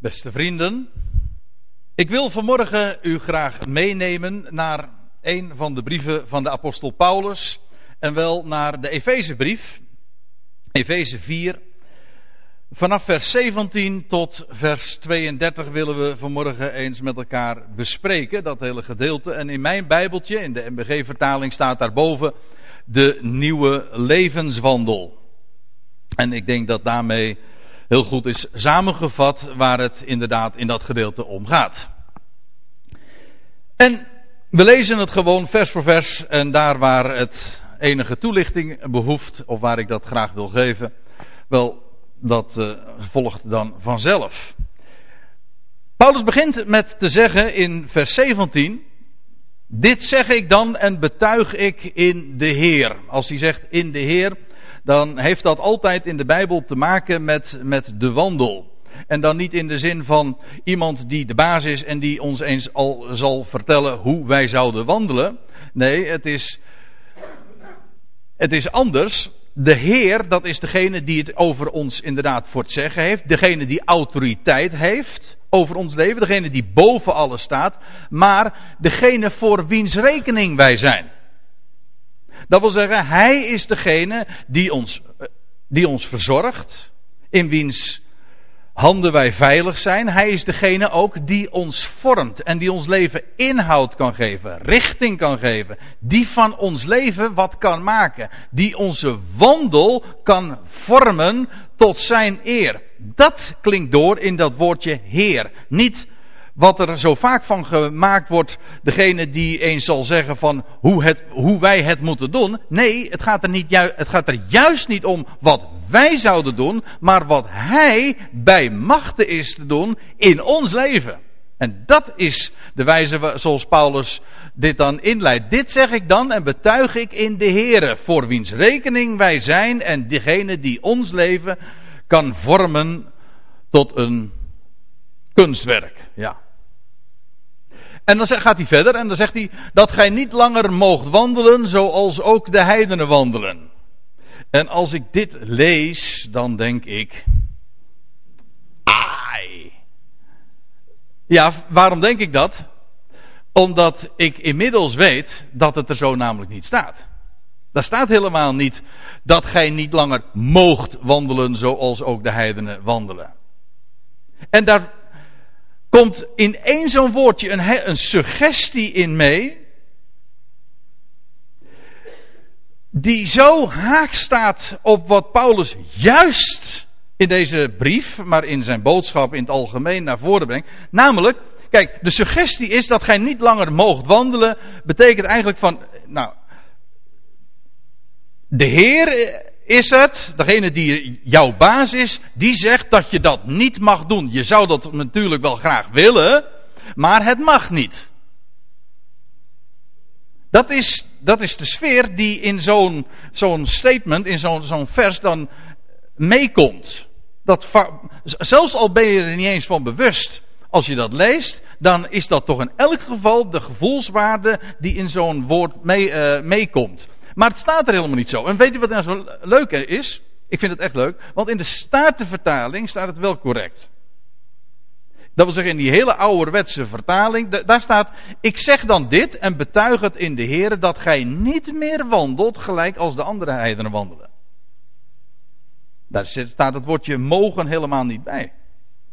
Beste vrienden, ik wil vanmorgen u graag meenemen naar een van de brieven van de apostel Paulus en wel naar de Efezebrief, Efeze 4. Vanaf vers 17 tot vers 32 willen we vanmorgen eens met elkaar bespreken, dat hele gedeelte. En in mijn Bijbeltje, in de MBG-vertaling, staat daarboven de nieuwe levenswandel. En ik denk dat daarmee heel goed is samengevat waar het inderdaad in dat gedeelte om gaat. En we lezen het gewoon vers voor vers en daar waar het enige toelichting behoeft, of waar ik dat graag wil geven, wel, dat uh, volgt dan vanzelf. Paulus begint met te zeggen in vers 17, dit zeg ik dan en betuig ik in de Heer. Als hij zegt in de Heer, dan heeft dat altijd in de Bijbel te maken met, met de wandel. En dan niet in de zin van iemand die de baas is en die ons eens al zal vertellen hoe wij zouden wandelen. Nee, het is, het is anders. De Heer, dat is degene die het over ons inderdaad voor het zeggen heeft. Degene die autoriteit heeft over ons leven. Degene die boven alles staat. Maar degene voor wiens rekening wij zijn. Dat wil zeggen, hij is degene die ons, eh, die ons verzorgt, in wiens handen wij veilig zijn. Hij is degene ook die ons vormt en die ons leven inhoud kan geven, richting kan geven, die van ons leven wat kan maken, die onze wandel kan vormen tot zijn eer. Dat klinkt door in dat woordje Heer. Niet wat er zo vaak van gemaakt wordt, degene die eens zal zeggen van hoe, het, hoe wij het moeten doen. Nee, het gaat, er niet het gaat er juist niet om wat wij zouden doen, maar wat Hij bij machten is te doen in ons leven. En dat is de wijze zoals Paulus dit dan inleidt. Dit zeg ik dan en betuig ik in de Here, voor wiens rekening wij zijn en degene die ons leven kan vormen tot een kunstwerk. Ja. En dan gaat hij verder en dan zegt hij dat gij niet langer moogt wandelen zoals ook de heidenen wandelen. En als ik dit lees, dan denk ik. Ai. Ja, waarom denk ik dat? Omdat ik inmiddels weet dat het er zo namelijk niet staat. Daar staat helemaal niet dat gij niet langer moogt wandelen zoals ook de heidenen wandelen. En daar komt in één zo'n woordje een, een suggestie in mee. Die zo haak staat op wat Paulus juist in deze brief, maar in zijn boodschap in het algemeen naar voren brengt. Namelijk, kijk, de suggestie is dat gij niet langer moogt wandelen. Betekent eigenlijk van, nou, de Heer is het, degene die jouw baas is, die zegt dat je dat niet mag doen. Je zou dat natuurlijk wel graag willen, maar het mag niet. Dat is, dat is de sfeer die in zo'n zo'n statement, in zo'n zo'n vers dan meekomt. Dat, zelfs al ben je er niet eens van bewust, als je dat leest, dan is dat toch in elk geval de gevoelswaarde die in zo'n woord uh, meekomt. Maar het staat er helemaal niet zo. En weet u wat nou zo leuk is? Ik vind het echt leuk. Want in de Statenvertaling staat het wel correct. Dat wil zeggen, in die hele ouderwetse vertaling, daar staat, ik zeg dan dit en betuig het in de Heer dat gij niet meer wandelt gelijk als de andere heidenen wandelen. Daar staat het woordje mogen helemaal niet bij.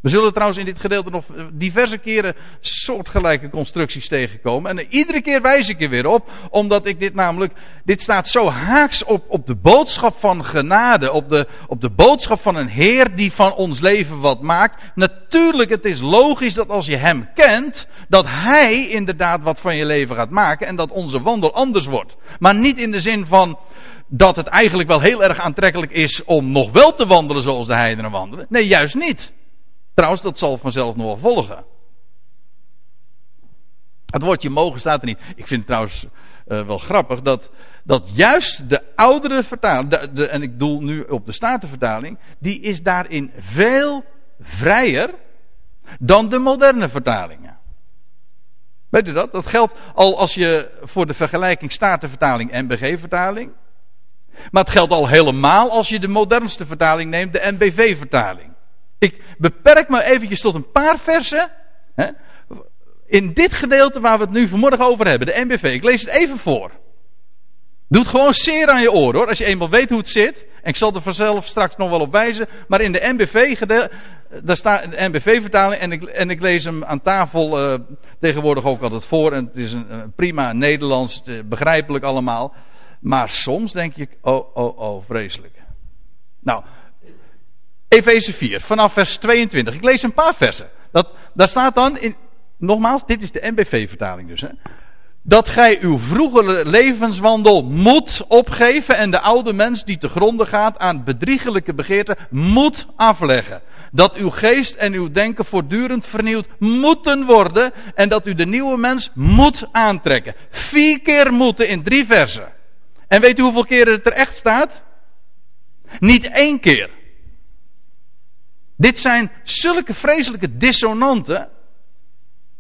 We zullen trouwens in dit gedeelte nog diverse keren soortgelijke constructies tegenkomen. En iedere keer wijs ik er weer op, omdat ik dit namelijk, dit staat zo haaks op, op de boodschap van genade, op de, op de boodschap van een Heer die van ons leven wat maakt. Natuurlijk, het is logisch dat als je Hem kent, dat Hij inderdaad wat van je leven gaat maken en dat onze wandel anders wordt. Maar niet in de zin van, dat het eigenlijk wel heel erg aantrekkelijk is om nog wel te wandelen zoals de heidenen wandelen. Nee, juist niet. Trouwens, dat zal vanzelf nog wel volgen. Het woordje mogen staat er niet. Ik vind het trouwens uh, wel grappig dat, dat juist de oudere vertaling, de, en ik doel nu op de Statenvertaling, die is daarin veel vrijer dan de moderne vertalingen. Weet u dat? Dat geldt al als je voor de vergelijking Statenvertaling en NBG-vertaling. Maar het geldt al helemaal als je de modernste vertaling neemt, de NBV-vertaling. Ik beperk me eventjes tot een paar versen. Hè, in dit gedeelte waar we het nu vanmorgen over hebben, de NBV. Ik lees het even voor. Doe het gewoon zeer aan je oren hoor, als je eenmaal weet hoe het zit. En ik zal er vanzelf straks nog wel op wijzen. Maar in de NBV, daar staat de NBV-vertaling en ik, en ik lees hem aan tafel uh, tegenwoordig ook altijd voor. En het is een, een prima Nederlands, begrijpelijk allemaal. Maar soms denk ik, oh, oh, oh, vreselijk. Nou, Efeze 4, vanaf vers 22. Ik lees een paar versen. Dat, daar staat dan, in, nogmaals, dit is de NBV-vertaling dus. Hè, dat gij uw vroegere levenswandel moet opgeven en de oude mens die te gronde gaat aan bedriegelijke begeerten moet afleggen. Dat uw geest en uw denken voortdurend vernieuwd moeten worden en dat u de nieuwe mens moet aantrekken. Vier keer moeten in drie versen. En weet u hoeveel keren het er echt staat? Niet één keer. Dit zijn zulke vreselijke dissonanten.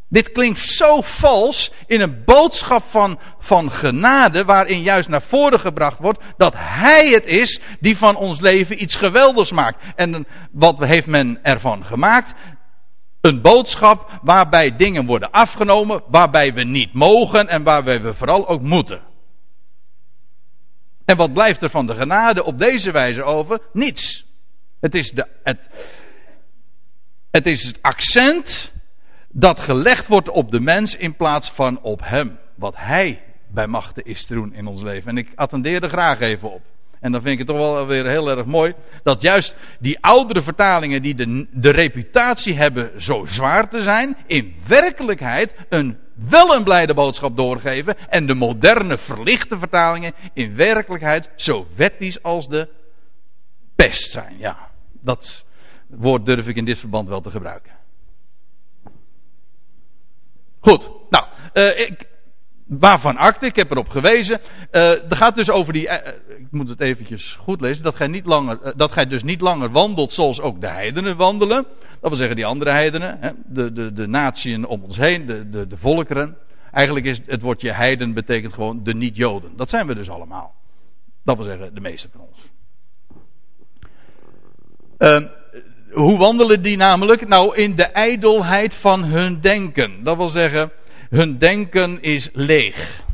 Dit klinkt zo vals in een boodschap van, van genade, waarin juist naar voren gebracht wordt dat Hij het is die van ons leven iets geweldigs maakt. En wat heeft men ervan gemaakt? Een boodschap waarbij dingen worden afgenomen, waarbij we niet mogen en waarbij we vooral ook moeten. En wat blijft er van de genade op deze wijze over? Niets. Het is, de, het, het is het accent dat gelegd wordt op de mens in plaats van op hem. Wat hij bij machten is te doen in ons leven. En ik attendeer er graag even op. En dan vind ik het toch wel weer heel erg mooi. Dat juist die oudere vertalingen die de, reputatie hebben zo zwaar te zijn. In werkelijkheid een, wel een blijde boodschap doorgeven. En de moderne verlichte vertalingen in werkelijkheid zo wettisch als de pest zijn. Ja, dat woord durf ik in dit verband wel te gebruiken. Goed, nou, uh, ik, waarvan akte, ik heb erop gewezen. Uh, er gaat dus over die, uh, ik moet het eventjes goed lezen, dat gij, niet langer, dat gij dus niet langer wandelt zoals ook de heidenen wandelen. Dat wil zeggen die andere heidenen, hè, de, de, de natieën om ons heen, de, de, de volkeren. Eigenlijk is het woordje heiden betekent gewoon de niet-joden. Dat zijn we dus allemaal. Dat wil zeggen de meeste van ons. Hoe wandelen die namelijk? Nou, in de ijdelheid van hun denken. Dat wil zeggen, hun denken is leeg.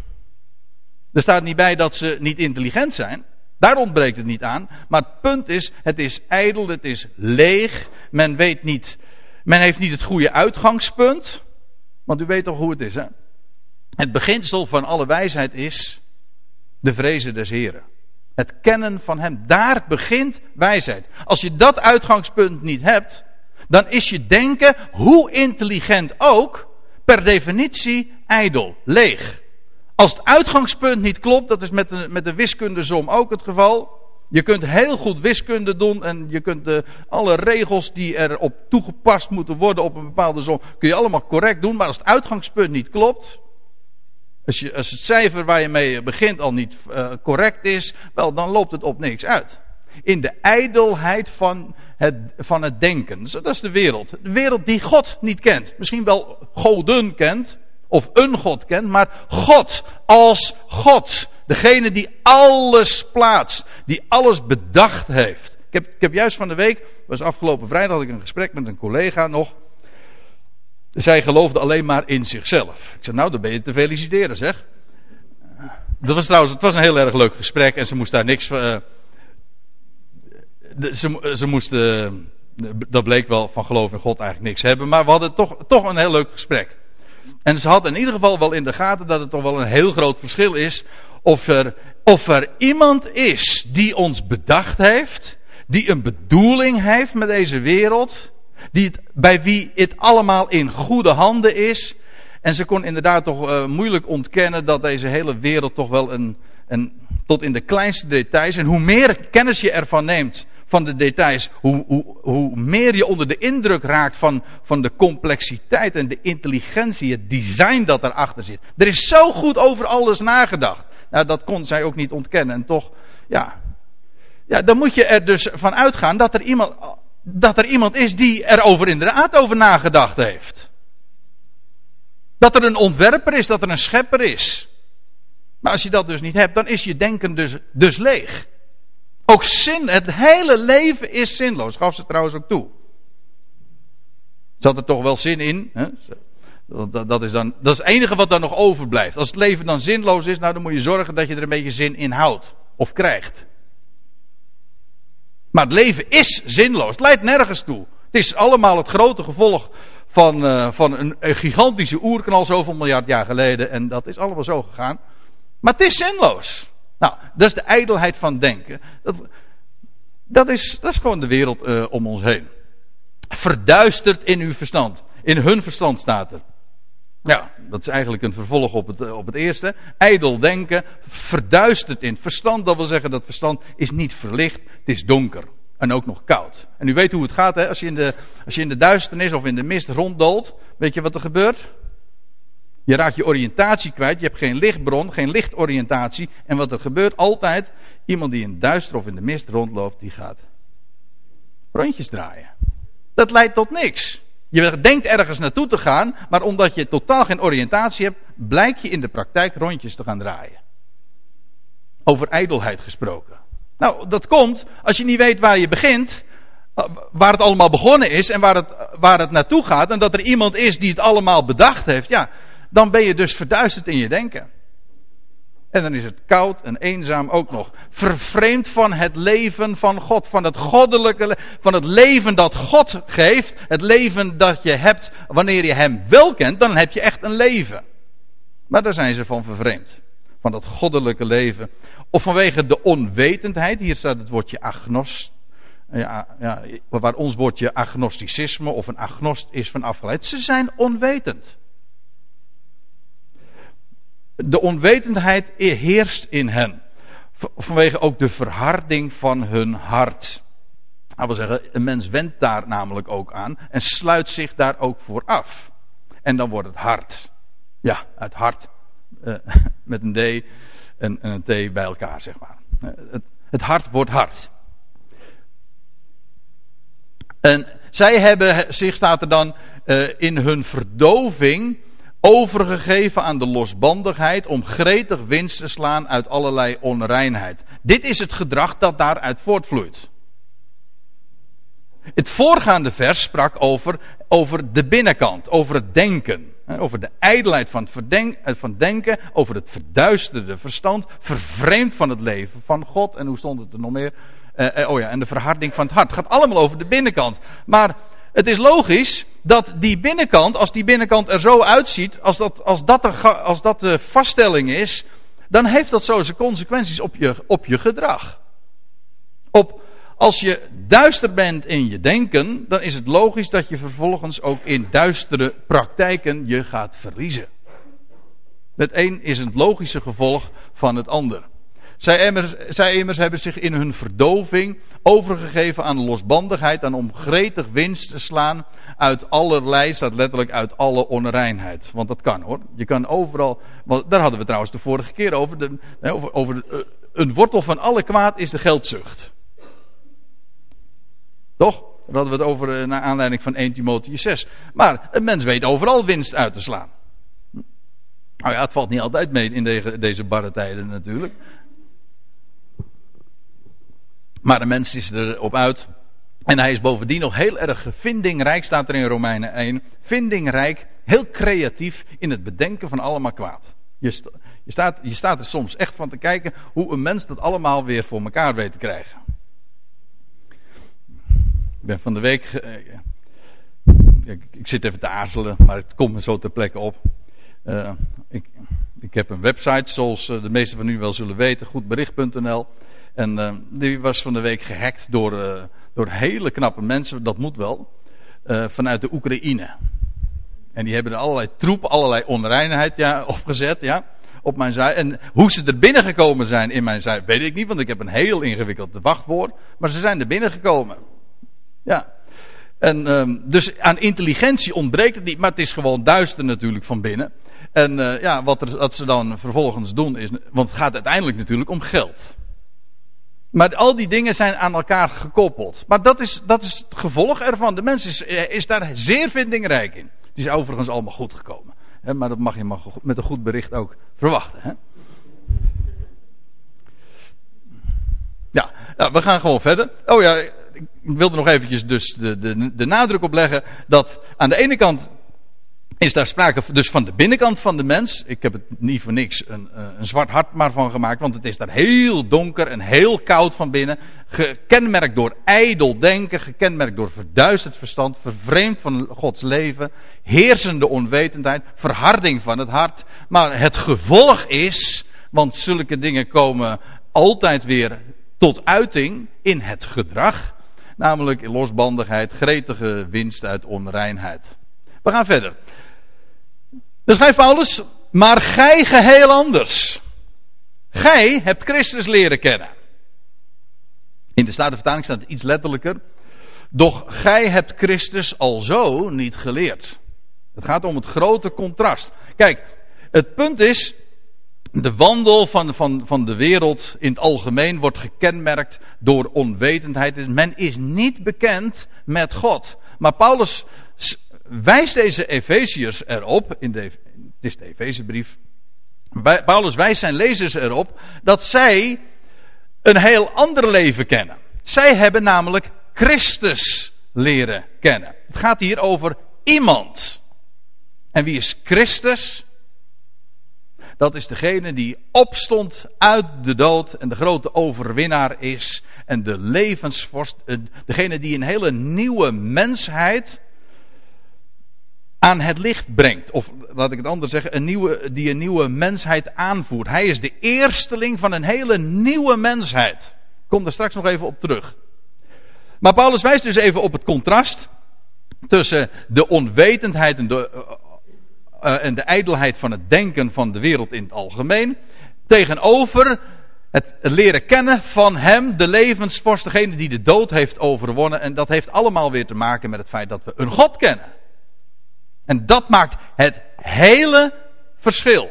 Er staat niet bij dat ze niet intelligent zijn. Daar ontbreekt het niet aan. Maar het punt is, het is ijdel, het is leeg. Men weet niet, men heeft niet het goede uitgangspunt. Want u weet toch hoe het is, hè? Het beginsel van alle wijsheid is de vrezen des Heren. Het kennen van Hem. Daar begint wijsheid. Als je dat uitgangspunt niet hebt, dan is je denken, hoe intelligent ook, per definitie ijdel, leeg. Als het uitgangspunt niet klopt, dat is met de, met de wiskundesom ook het geval. Je kunt heel goed wiskunde doen en je kunt de, alle regels die erop toegepast moeten worden op een bepaalde som, kun je allemaal correct doen. Maar als het uitgangspunt niet klopt, als, je, als het cijfer waar je mee begint al niet uh, correct is, wel, dan loopt het op niks uit. In de ijdelheid van het, van het denken. dat is de wereld. De wereld die God niet kent. Misschien wel goden kent. Of een God kent. Maar God als God. Degene die alles plaatst. Die alles bedacht heeft. Ik heb, ik heb juist van de week, was afgelopen vrijdag, ik een gesprek met een collega nog. Zij geloofde alleen maar in zichzelf. Ik zei, nou, dan ben je te feliciteren, zeg. Dat was trouwens, het was een heel erg leuk gesprek en ze moest daar niks. Uh, ze, ze moest, uh, dat bleek wel van geloof in God eigenlijk niks hebben, maar we hadden toch, toch een heel leuk gesprek. En ze had in ieder geval wel in de gaten dat het toch wel een heel groot verschil is of er, of er iemand is die ons bedacht heeft, die een bedoeling heeft met deze wereld, die bij wie het allemaal in goede handen is. En ze kon inderdaad toch uh, moeilijk ontkennen dat deze hele wereld toch wel een, een, tot in de kleinste details. En hoe meer kennis je ervan neemt van de details, hoe, hoe, hoe meer je onder de indruk raakt van, van de complexiteit en de intelligentie, het design dat erachter zit. Er is zo goed over alles nagedacht. Nou, dat kon zij ook niet ontkennen. En toch, ja. Ja, dan moet je er dus van uitgaan dat er iemand dat er iemand is die er over inderdaad over nagedacht heeft. Dat er een ontwerper is, dat er een schepper is. Maar als je dat dus niet hebt, dan is je denken dus, dus leeg. Ook zin, het hele leven is zinloos, gaf ze trouwens ook toe. Zat er toch wel zin in? Hè? Dat, dat, is dan, dat is het enige wat dan nog overblijft. Als het leven dan zinloos is, nou dan moet je zorgen dat je er een beetje zin in houdt. Of krijgt. Maar het leven is zinloos. Het leidt nergens toe. Het is allemaal het grote gevolg van, uh, van een, gigantische oerknal zoveel miljard jaar geleden. En dat is allemaal zo gegaan. Maar het is zinloos. Nou, dat is de ijdelheid van denken. Dat, dat, is, dat is gewoon de wereld uh, om ons heen. Verduisterd in uw verstand. In hun verstand staat er. Ja, dat is eigenlijk een vervolg op het, eh, op het eerste. Ijdel denken, verduisterd in het verstand. Dat wil zeggen dat verstand is niet verlicht, het is donker. En ook nog koud. En u weet hoe het gaat, hè? Als, je in de, als je in de duisternis of in de mist ronddolt, weet je wat er gebeurt? Je raakt je oriëntatie kwijt, je hebt geen lichtbron, geen lichtoriëntatie. En wat er gebeurt altijd, iemand die in duister of in de mist rondloopt, die gaat rondjes draaien. Dat leidt tot niks. Je denkt ergens naartoe te gaan, maar omdat je totaal geen oriëntatie hebt, blijkt je in de praktijk rondjes te gaan draaien. Over ijdelheid gesproken. Nou, dat komt als je niet weet waar je begint, eh, waar het allemaal begonnen is en waar het, waar het naartoe gaat, en dat er iemand is die het allemaal bedacht heeft, ja, dan ben je dus verduisterd in je denken. En dan is het koud en eenzaam ook nog. Vervreemd van het leven van God. Van het goddelijke, van het leven dat God geeft. Het leven dat je hebt wanneer je Hem wel kent, dan heb je echt een leven. Maar daar zijn ze van vervreemd. Van dat goddelijke leven. Of vanwege de onwetendheid. Hier staat het woordje agnost. Ja, ja, waar ons woordje agnosticisme of een agnost is van afgeleid. Ze zijn onwetend de onwetendheid heerst in hen. Vanwege ook de verharding van hun hart. Dat wil zeggen, een mens wendt daar namelijk ook aan en sluit zich daar ook voor af. En dan wordt het hart. Ja, het hart uh, met een D en, een T bij elkaar, zeg maar. Eh, het, het hart wordt hard. En zij hebben zich, staat er dan, uh, in hun verdoving overgegeven aan de losbandigheid om gretig winst te slaan uit allerlei onreinheid. Dit is het gedrag dat daaruit voortvloeit. Het voorgaande vers sprak over, over de binnenkant, over het denken. Over de ijdelheid van het, verdenk, van denken, over het verduisterde verstand, vervreemd van het leven van God. En hoe stond het er nog meer? Uh, oh ja, en de verharding van het hart. Het gaat allemaal over de binnenkant. Maar het is logisch dat die binnenkant, als die binnenkant er zo uitziet, als dat, als dat, de, als dat de vaststelling is, dan heeft dat zo zijn consequenties op je, op je gedrag. Op, als je duister bent in je denken, dan is het logisch dat je vervolgens ook in duistere praktijken je gaat verliezen. Het een is het logische gevolg van het ander. Zij immers, zij hebben zich in hun verdoving overgegeven aan losbandigheid, aan om gretig winst te slaan uit allerlei, staat letterlijk uit alle onreinheid. Want dat kan hoor. Je kan overal, want daar hadden we trouwens de vorige keer over. De, over, over eh, een wortel van alle kwaad is de geldzucht. Toch? Daar hadden we het over uh, naar aanleiding van 1 Timotheus 6. Maar een mens weet overal winst uit te slaan. Nou ja, het valt niet altijd mee in deze, deze barre tijden natuurlijk. Maar de mens is erop uit. En hij is bovendien nog heel erg vindingrijk, staat er in Romeinen 1. Vindingrijk, heel creatief in het bedenken van allemaal kwaad. Je, je, staat, je staat er soms echt van te kijken hoe een mens dat allemaal weer voor elkaar weet te krijgen. Ik ben van de week. Eh, ik, zit even te aarzelen, maar het komt me zo ter plekke op. Uh, ik, ik, heb een website, zoals eh, de meesten van u wel zullen weten, goedbericht.nl. En uh, die was van de week gehackt door, uh, door hele knappe mensen, dat moet wel, uh, vanuit de Oekraïne. En die hebben er allerlei troep, allerlei onreinheid ja, opgezet, ja, op mijn zij. En hoe ze er binnengekomen zijn in mijn zij, weet ik niet, want ik heb een heel ingewikkeld wachtwoord. Maar ze zijn er binnengekomen. Ja. En um, dus aan intelligentie ontbreekt het niet, maar het is gewoon duister natuurlijk van binnen. En ja, wat ze dan vervolgens doen is, want het gaat uiteindelijk natuurlijk om geld. Maar al die dingen zijn aan elkaar gekoppeld. Maar dat is, dat is het gevolg ervan. De mens is, eh, is daar zeer vindingrijk in. Het is overigens allemaal goed gekomen. Maar dat mag je maar met een goed bericht ook verwachten. Ja, nou, we gaan gewoon verder. Oh ja, ik wil er nog eventjes dus de, de, de nadruk op leggen dat aan de ene kant is daar sprake dus van de binnenkant van de mens. Ik heb het niet voor niks een, eh, een zwart hart maar van gemaakt, want het is daar heel donker en heel koud van binnen. Gekenmerkt door ijdel denken, gekenmerkt door verduisterd verstand, vervreemd van Gods leven, heersende onwetendheid, verharding van het hart. Maar het gevolg is, want zulke dingen komen altijd weer tot uiting in het gedrag, namelijk losbandigheid, gretige winst uit onreinheid. We gaan verder. Dan schrijft Paulus, maar gij geheel anders. Gij hebt Christus leren kennen. In de Statenvertaling staat het iets letterlijker. Doch gij hebt Christus al zo niet geleerd. Het gaat om het grote contrast. Kijk, het punt is, de wandel van, van, van de wereld in het algemeen wordt gekenmerkt door onwetendheid. Men is niet bekend met God. Maar Paulus wijst deze Efeziërs erop, in de, het is de Efezebrief, Paulus wijst zijn lezers erop dat zij een heel ander leven kennen. Zij hebben namelijk Christus leren kennen. Het gaat hier over iemand. En wie is Christus? Dat is degene die opstond uit de dood en de grote overwinnaar is. En de levensvorst, degene die een hele nieuwe mensheid aan het licht brengt. Of laat ik het anders zeggen, een nieuwe, die een nieuwe mensheid aanvoert. Hij is de eersteling van een hele nieuwe mensheid. Ik kom daar straks nog even op terug. Maar Paulus wijst dus even op het contrast tussen de onwetendheid en de, uh, en de ijdelheid van het denken van de wereld in het algemeen. Tegenover het leren kennen van hem, de levensvorst, degene die de dood heeft overwonnen. En dat heeft allemaal weer te maken met het feit dat we een God kennen. En dat maakt het hele verschil.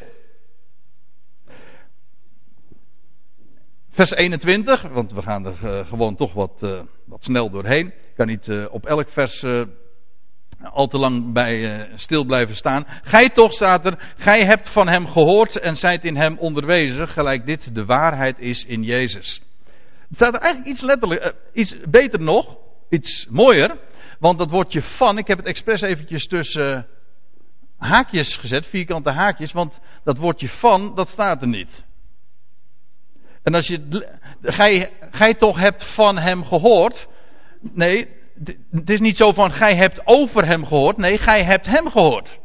Vers 21, want we gaan er uh, gewoon toch wat, uh, wat snel doorheen. Ik kan niet uh, op elk vers al te lang bij stil blijven staan. Gij toch, staat er, gij hebt van hem gehoord en zijt in hem onderwezen, gelijk dit de waarheid is in Jezus. Het staat er eigenlijk iets letterlijk, iets beter nog, iets mooier. Want dat woordje van, ik heb het expres eventjes tussen haakjes gezet, vierkante haakjes, want dat woordje van, dat staat er niet. En als je, gij, gij toch hebt van hem gehoord. Nee, het is niet zo van gij hebt over hem gehoord. Nee, gij hebt hem gehoord.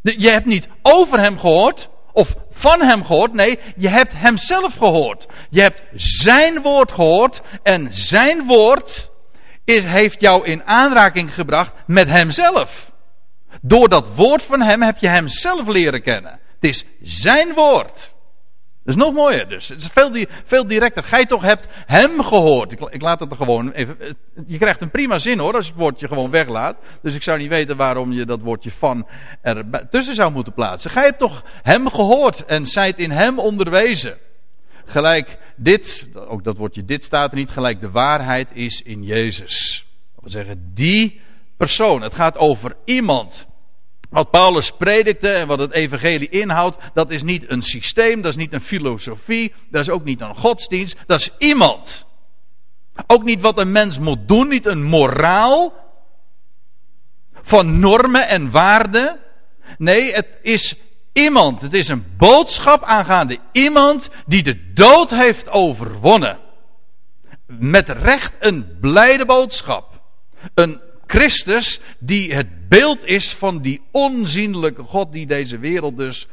Je hebt niet over hem gehoord of van hem gehoord. Nee, je hebt hem zelf gehoord. Je hebt zijn woord gehoord en zijn woord is, heeft jou in aanraking gebracht met hemzelf. Door dat woord van hem heb je hem zelf leren kennen. Het is zijn woord. Dat is nog mooier dus. Het is veel, veel directer. Gij toch hebt hem gehoord. Ik, ik, laat het er gewoon even. Je krijgt een prima zin hoor, als je het woordje gewoon weglaat. Dus ik zou niet weten waarom je dat woordje van er tussen zou moeten plaatsen. Gij hebt toch hem gehoord en zijt in hem onderwezen. Gelijk dit, ook dat woordje dit staat er niet, gelijk de waarheid is in Jezus. Dat wil zeggen, die persoon. Het gaat over iemand. Wat Paulus predikte en wat het evangelie inhoudt, dat is niet een systeem, dat is niet een filosofie, dat is ook niet een godsdienst, dat is iemand. Ook niet wat een mens moet doen, niet een moraal van normen en waarden. Nee, het is iemand. Het is een boodschap aangaande iemand die de dood heeft overwonnen. Met recht een blijde boodschap. Een Christus die het beeld is van die onzienlijke God die deze wereld dus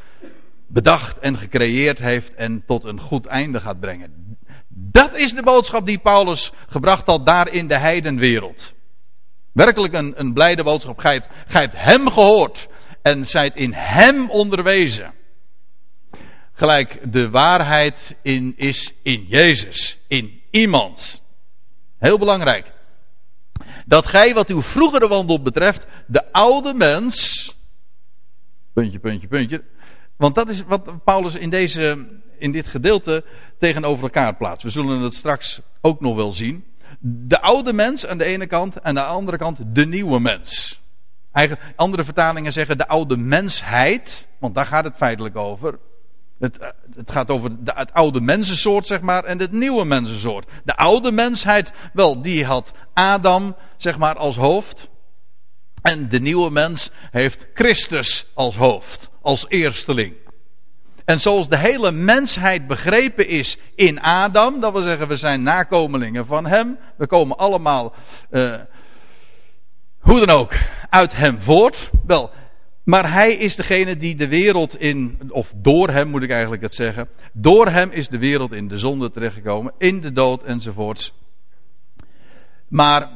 bedacht en gecreëerd heeft en tot een goed einde gaat brengen. Dat is de boodschap die Paulus gebracht had daar in de heidenwereld. Werkelijk een, een blijde boodschap. Gij hebt, hem gehoord en zijt in hem onderwezen. Gelijk de waarheid in, is in Jezus, in iemand. Heel belangrijk dat gij wat uw vroegere wandel betreft, de oude mens, puntje, puntje, puntje, want dat is wat Paulus in, deze, in dit gedeelte tegenover elkaar plaatst. We zullen het straks ook nog wel zien. De oude mens aan de ene kant en aan de andere kant de nieuwe mens. Eigen, andere vertalingen zeggen de oude mensheid, want daar gaat het feitelijk over. Het, het gaat over de, het oude mensensoort, zeg maar, en het nieuwe mensensoort. De oude mensheid, wel, die had Adam, zeg maar, als hoofd. En de nieuwe mens heeft Christus als hoofd, als eersteling. En zoals de hele mensheid begrepen is in Adam, dat wil zeggen we zijn nakomelingen van hem, we komen allemaal, uh, hoe dan ook, uit hem voort. Wel, maar hij is degene die de wereld in, of door hem moet ik eigenlijk het zeggen, door hem is de wereld in de zonde terechtgekomen, in de dood enzovoorts. Maar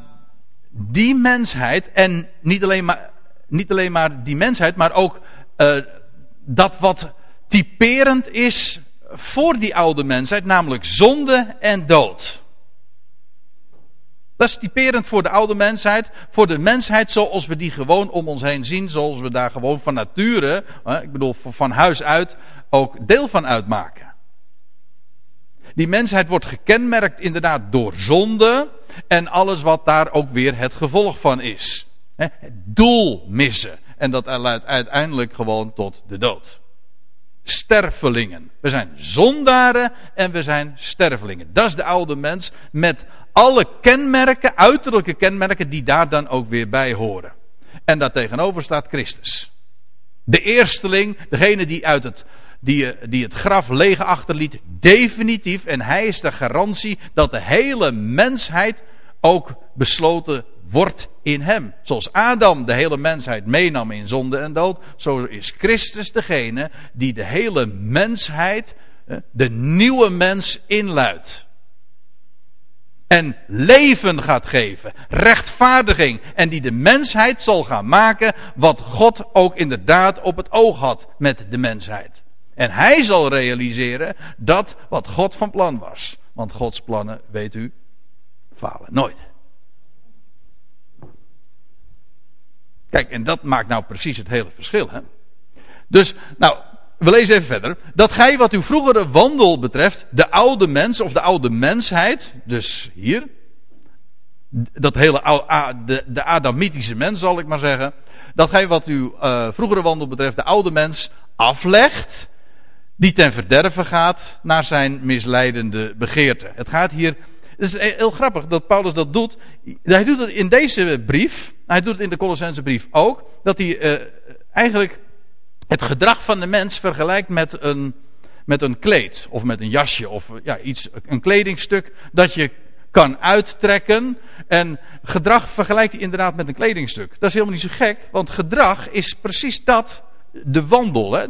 die mensheid, en niet alleen maar, niet alleen maar die mensheid, maar ook uh, dat wat typerend is voor die oude mensheid, namelijk zonde en dood. Dat is typerend voor de oude mensheid, voor de mensheid zoals we die gewoon om ons heen zien, zoals we daar gewoon van nature, ik bedoel van huis uit, ook deel van uitmaken. Die mensheid wordt gekenmerkt inderdaad door zonde en alles wat daar ook weer het gevolg van is. Het doel missen. En dat leidt uiteindelijk gewoon tot de dood. Stervelingen. We zijn zondaren en we zijn stervelingen. Dat is de oude mens met alle kenmerken, uiterlijke kenmerken, die daar dan ook weer bij horen. En daartegenover staat Christus. De eersteling, degene die uit het, die, die het graf leeg achterliet, definitief. En hij is de garantie dat de hele mensheid ook besloten wordt in hem. Zoals Adam de hele mensheid meenam in zonde en dood, zo is Christus degene die de hele mensheid, de nieuwe mens inluidt en leven gaat geven, rechtvaardiging en die de mensheid zal gaan maken wat God ook inderdaad op het oog had met de mensheid. En hij zal realiseren dat wat God van plan was. Want Gods plannen, weet u, falen nooit. Kijk, en dat maakt nou precies het hele verschil. Hè? Dus, nou, we lezen even verder. Dat gij wat uw vroegere wandel betreft, de oude mens of de oude mensheid, dus hier, dat hele de, de Adamitische mens zal ik maar zeggen, dat gij wat uw uh, vroegere wandel betreft, de oude mens aflegt, die ten verderven gaat naar zijn misleidende begeerte. Het gaat hier, het is heel grappig dat Paulus dat doet. Hij doet het in deze brief, hij doet het in de Colossense brief ook, dat hij uh, eigenlijk het gedrag van de mens vergelijkt met een, met een kleed of met een jasje of ja, iets, een kledingstuk dat je kan uittrekken. En gedrag vergelijkt hij inderdaad met een kledingstuk. Dat is helemaal niet zo gek, want gedrag is precies dat, de wandel. Hè?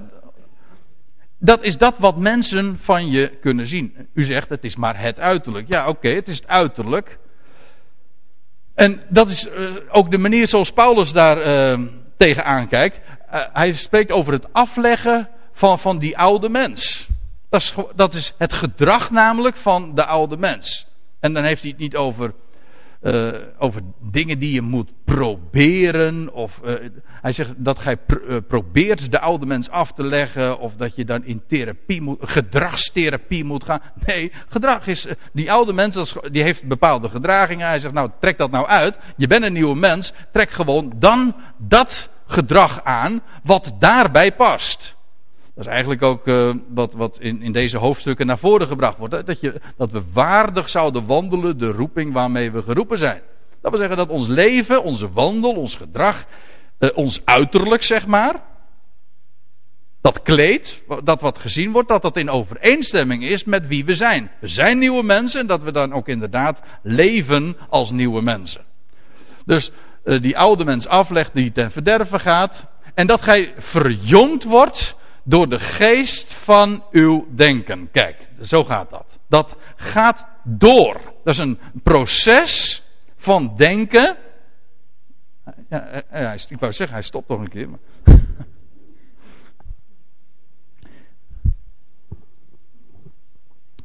Dat is dat wat mensen van je kunnen zien. U zegt het is maar het uiterlijk. Ja, oké, het is het uiterlijk. En dat is uh, ook de manier zoals Paulus daar uh, tegenaan kijkt. Uh, hij spreekt over het afleggen van, van die oude mens. Dat is, dat is het gedrag namelijk van de oude mens. En dan heeft hij het niet over, uh, over dingen die je moet proberen. Of uh, hij zegt dat gij pr probeert de oude mens af te leggen. Of dat je dan in therapie moet, gedragstherapie moet gaan. Nee, gedrag is. Die oude mens die heeft bepaalde gedragingen. Hij zegt nou trek dat nou uit. Je bent een nieuwe mens. Trek gewoon dan dat gedrag aan wat daarbij past. Dat is eigenlijk ook uh, wat, wat in, in deze hoofdstukken naar voren gebracht wordt. Dat, je, dat we waardig zouden wandelen de roeping waarmee we geroepen zijn. Dat wil zeggen dat ons leven, onze wandel, ons gedrag, uh, ons uiterlijk zeg maar. Dat kleed, dat wat gezien wordt, dat dat in overeenstemming is met wie we zijn. We zijn nieuwe mensen en dat we dan ook inderdaad leven als nieuwe mensen. Dus die oude mens aflegt die ten verderven gaat. En dat gij verjongd wordt door de geest van uw denken. Kijk, zo gaat dat. Dat gaat door. Dat is een proces van denken. Ja, ja, ik wou zeggen, hij stopt toch een keer. Maar...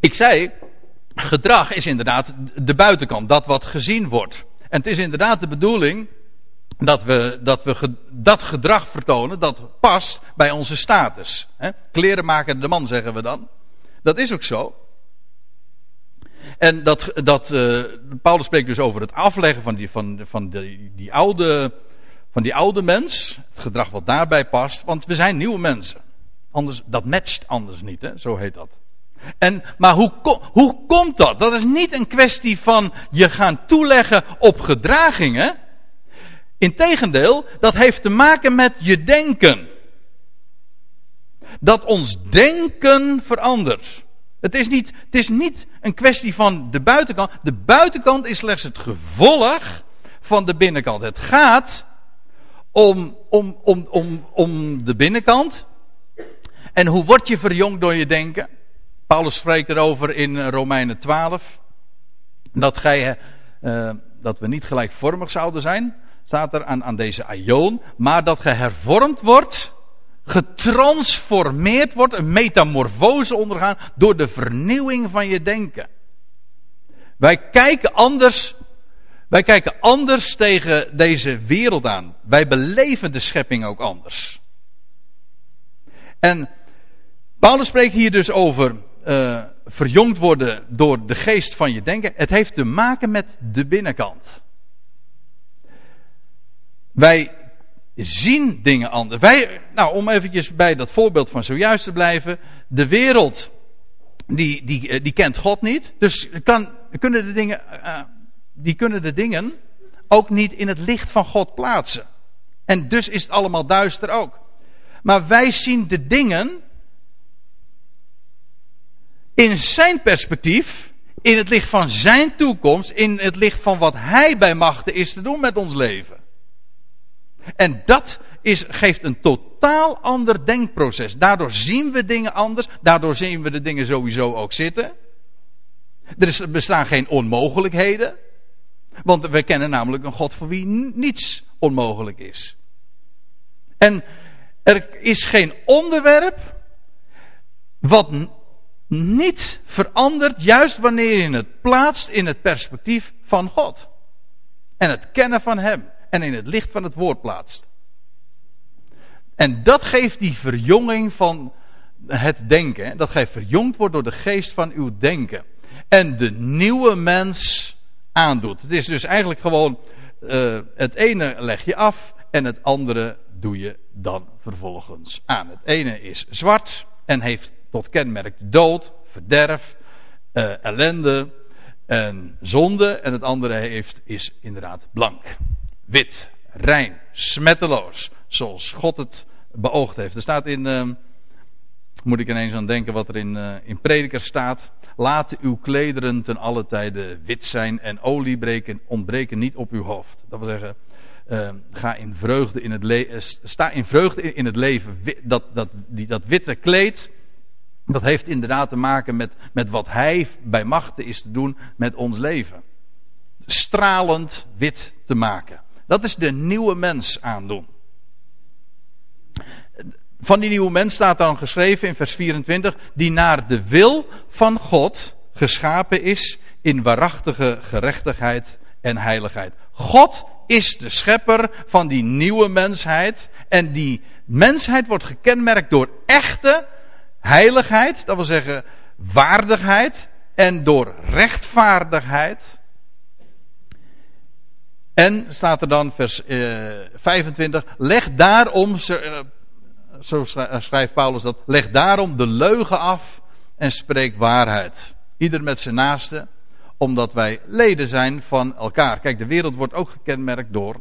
ik zei, gedrag is inderdaad de buitenkant, dat wat gezien wordt. En het is inderdaad de bedoeling dat we, dat we dat gedrag vertonen dat past bij onze status. Hè? Kleren maken de man, zeggen we dan. Dat is ook zo. En dat, dat uh, Paulus spreekt dus over het afleggen van die, van, van die, die, oude, van die oude mens. Het gedrag wat daarbij past. Want we zijn nieuwe mensen. Anders, dat matcht anders niet, hè? zo heet dat. En, maar hoe, hoe komt dat? Dat is niet een kwestie van je gaan toeleggen op gedragingen. Integendeel, dat heeft te maken met je denken. Dat ons denken verandert. Het is, niet, het is niet een kwestie van de buitenkant. De buitenkant is slechts het gevolg van de binnenkant. Het gaat om, om, om, om, om de binnenkant. En hoe word je verjongd door je denken? Paulus spreekt erover in Romeinen 12. Dat, gij, uh, dat we niet gelijkvormig zouden zijn. Staat er aan, aan deze aion. Maar dat ge hervormd wordt. Getransformeerd wordt. Een metamorfose ondergaan. Door de vernieuwing van je denken. Wij kijken anders. Wij kijken anders tegen deze wereld aan. Wij beleven de schepping ook anders. En Paulus spreekt hier dus over uh, verjongd worden door de geest van je denken. Het heeft te maken met de binnenkant. Wij zien dingen anders. Wij, nou, om eventjes bij dat voorbeeld van zojuist te blijven. De wereld, die, die, eh, die kent God niet. Dus kan, kunnen de dingen, uh, die kunnen de dingen ook niet in het licht van God plaatsen. En dus is het allemaal duister ook. Maar wij zien de dingen in zijn perspectief, in het licht van zijn toekomst, in het licht van wat hij bij machten is te doen met ons leven. En dat is, geeft een totaal ander denkproces. Daardoor zien we dingen anders, daardoor zien we de dingen sowieso ook zitten. Er is, bestaan geen onmogelijkheden. Want we kennen namelijk een God voor wie niets onmogelijk is. En er is geen onderwerp wat niet verandert, juist wanneer je het plaatst in het perspectief van God. En het kennen van Hem. En in het licht van het woord plaatst. En dat geeft die verjonging van het denken. Dat geeft verjongd wordt door de geest van uw denken. En de nieuwe mens aandoet. Het is dus eigenlijk gewoon uh, het ene leg je af en het andere doe je dan vervolgens aan. Het ene is zwart en heeft tot kenmerk dood, verderf, uh, ellende en zonde. En het andere heeft, is inderdaad blank, wit, rein, smetteloos. Zoals God het beoogd heeft. Er staat in, uh, moet ik ineens aan denken wat er in, uh, in Prediker staat. Laat uw klederen ten alle tijden wit zijn en olie breken, ontbreken niet op uw hoofd. Dat wil zeggen, uh, ga in vreugde in het leven, sta in vreugde in, in het leven. Dat, dat, die, dat witte kleed, dat heeft inderdaad te maken met, met wat hij bij machten is te doen met ons leven. Stralend wit te maken. Dat is de nieuwe mens aandoen. Van die nieuwe mens staat dan geschreven in vers 24, die naar de wil van God geschapen is in waarachtige gerechtigheid en heiligheid. God is de schepper van die nieuwe mensheid en die mensheid wordt gekenmerkt door echte heiligheid, dat wil zeggen waardigheid en door rechtvaardigheid. En staat er dan vers eh, 25, leg daarom, zo, eh, zo eh, schrijft Paulus dat, leg daarom de leugen af en spreek waarheid. Ieder met zijn naaste, omdat wij leden zijn van elkaar. Kijk, de wereld wordt ook gekenmerkt door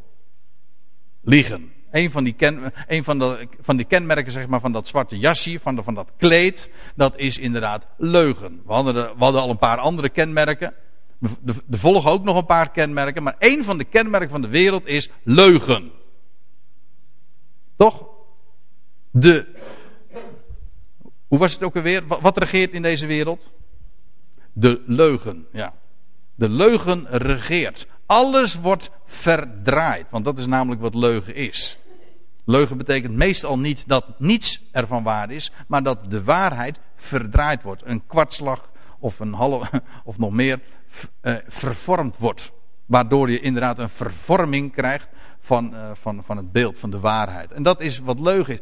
liegen. Een van die, ken, een van de, van die kenmerken zeg maar, van dat zwarte jasje, van, de, van dat kleed, dat is inderdaad leugen. We hadden, we hadden al een paar andere kenmerken. Er volgen ook nog een paar kenmerken, maar één van de kenmerken van de wereld is leugen. Toch? De. Hoe was het ook alweer? Wat regeert in deze wereld? De leugen, ja. De leugen regeert. Alles wordt verdraaid, want dat is namelijk wat leugen is. Leugen betekent meestal niet dat niets ervan waar is, maar dat de waarheid verdraaid wordt. Een kwartslag of een halve of nog meer uh, vervormd wordt. Waardoor je inderdaad een vervorming krijgt van, uh, van, van het beeld, van de waarheid. En dat is wat leugen is.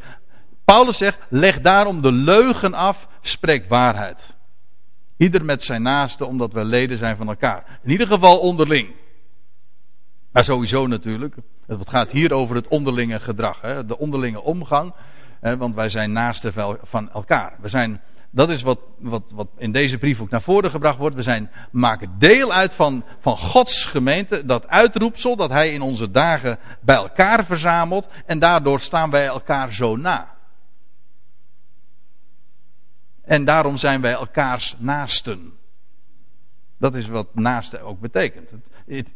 Paulus zegt, leg daarom de leugen af, spreek waarheid. Ieder met zijn naaste, omdat we leden zijn van elkaar. In ieder geval onderling. Maar sowieso natuurlijk. Het gaat hier over het onderlinge gedrag, hè, de onderlinge omgang. want wij zijn naasten van elkaar. We zijn, dat is wat, wat, wat in deze brief ook naar voren gebracht wordt. We zijn, maken deel uit van, van Gods gemeente. Dat uitroepsel dat Hij in onze dagen bij elkaar verzamelt. En daardoor staan wij elkaar zo na. En daarom zijn wij elkaars naasten. Dat is wat naaste ook betekent.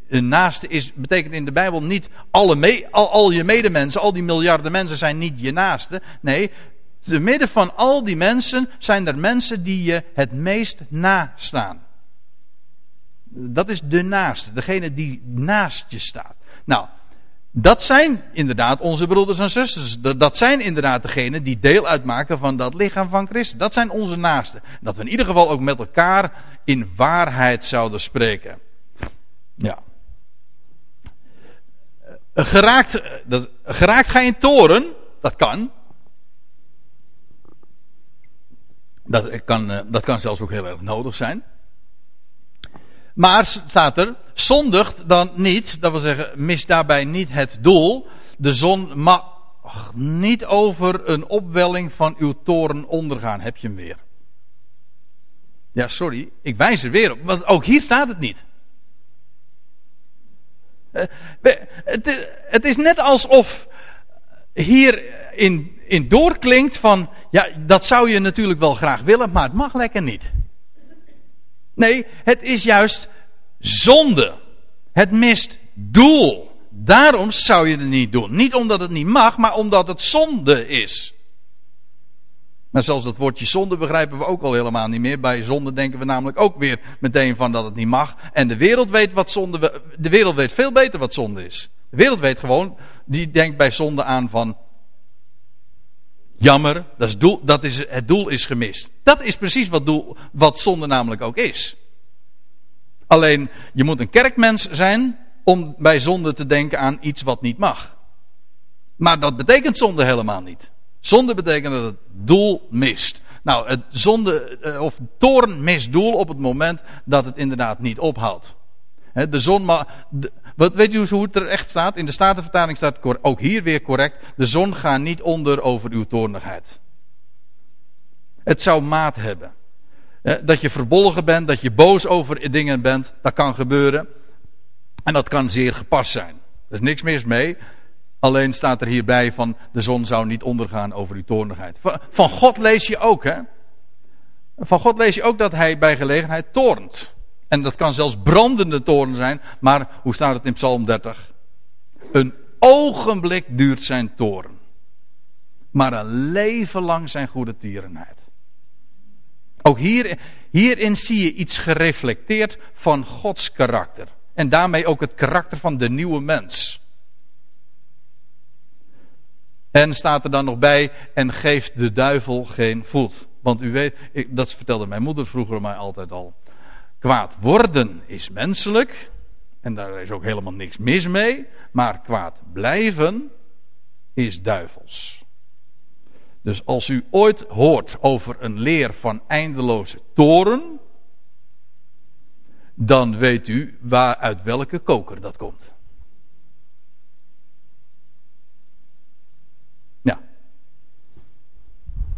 Een naaste is, betekent in de Bijbel niet alle al je medemensen, al die miljarden mensen zijn niet je naaste. Nee, te midden van al die mensen zijn er mensen die je het meest nastaan. Dat is de naaste, degene die naast je staat. Nou, dat zijn inderdaad onze broeders en zusters. Dat zijn inderdaad degenen die deel uitmaken van dat lichaam van Christus. Dat zijn onze naasten. Dat we in ieder geval ook met elkaar in waarheid zouden spreken. Ja. Eh, geraakt, eh, dat, geraakt ga je in toren? Dat kan. Dat kan, eh, dat kan zelfs ook heel erg nodig zijn. Maar staat er, zondigt dan niet, dat wil zeggen, mis daarbij niet het doel. De zon mag niet over een opwelling van uw toren ondergaan. Heb je hem weer? Ja, sorry, ik wijs er weer op, want ook hier staat het niet. Eh, het is net alsof hier in, in doorklinkt van, ja, dat zou je natuurlijk wel graag willen, maar het mag lekker niet. Nee, het is juist zonde. Het mist doel. Daarom zou je het niet doen. Niet omdat het niet mag, maar omdat het zonde is. Maar zelfs dat woordje zonde begrijpen we ook al helemaal niet meer. Bij zonde denken we namelijk ook weer meteen van dat het niet mag. En de wereld weet wat zonde. De wereld weet veel beter wat zonde is. De wereld weet gewoon, die denkt bij zonde aan van. Jammer, dat is doel, dat is, het doel is gemist. Dat is precies wat, doel, wat zonde namelijk ook is. Alleen, je moet een kerkmens zijn om bij zonde te denken aan iets wat niet mag. Maar dat betekent zonde helemaal niet. Zonde betekent dat het doel mist. Nou, het zonde, eh, of toorn mist doel op het moment dat het inderdaad niet ophoudt. De zon, maar, wat, weet u hoe het er echt staat? In de Statenvertaling staat ook hier weer correct. De zon gaat niet onder over uw toornigheid. Het zou maat hebben. Dat je verbolgen bent, dat je boos over dingen bent, dat kan gebeuren. En dat kan zeer gepast zijn. Er is niks mis mee. Alleen staat er hierbij van de zon zou niet ondergaan over uw toornigheid. Van God lees je ook, hè? Van God lees je ook dat hij bij gelegenheid toornt. En dat kan zelfs brandende toorn zijn. Maar hoe staat het in Psalm 30? Een ogenblik duurt zijn toorn. Maar een leven lang zijn goede tierenheid. Ook hier, hierin zie je iets gereflecteerd van Gods karakter. En daarmee ook het karakter van de nieuwe mens. En staat er dan nog bij, en geeft de duivel geen voet. Want u weet, dat vertelde mijn moeder vroeger mij altijd al. Kwaad worden is menselijk. En daar is ook helemaal niks mis mee. Maar kwaad blijven is duivels. Dus als u ooit hoort over een leer van eindeloze toren. Dan weet u waar, uit welke koker dat komt.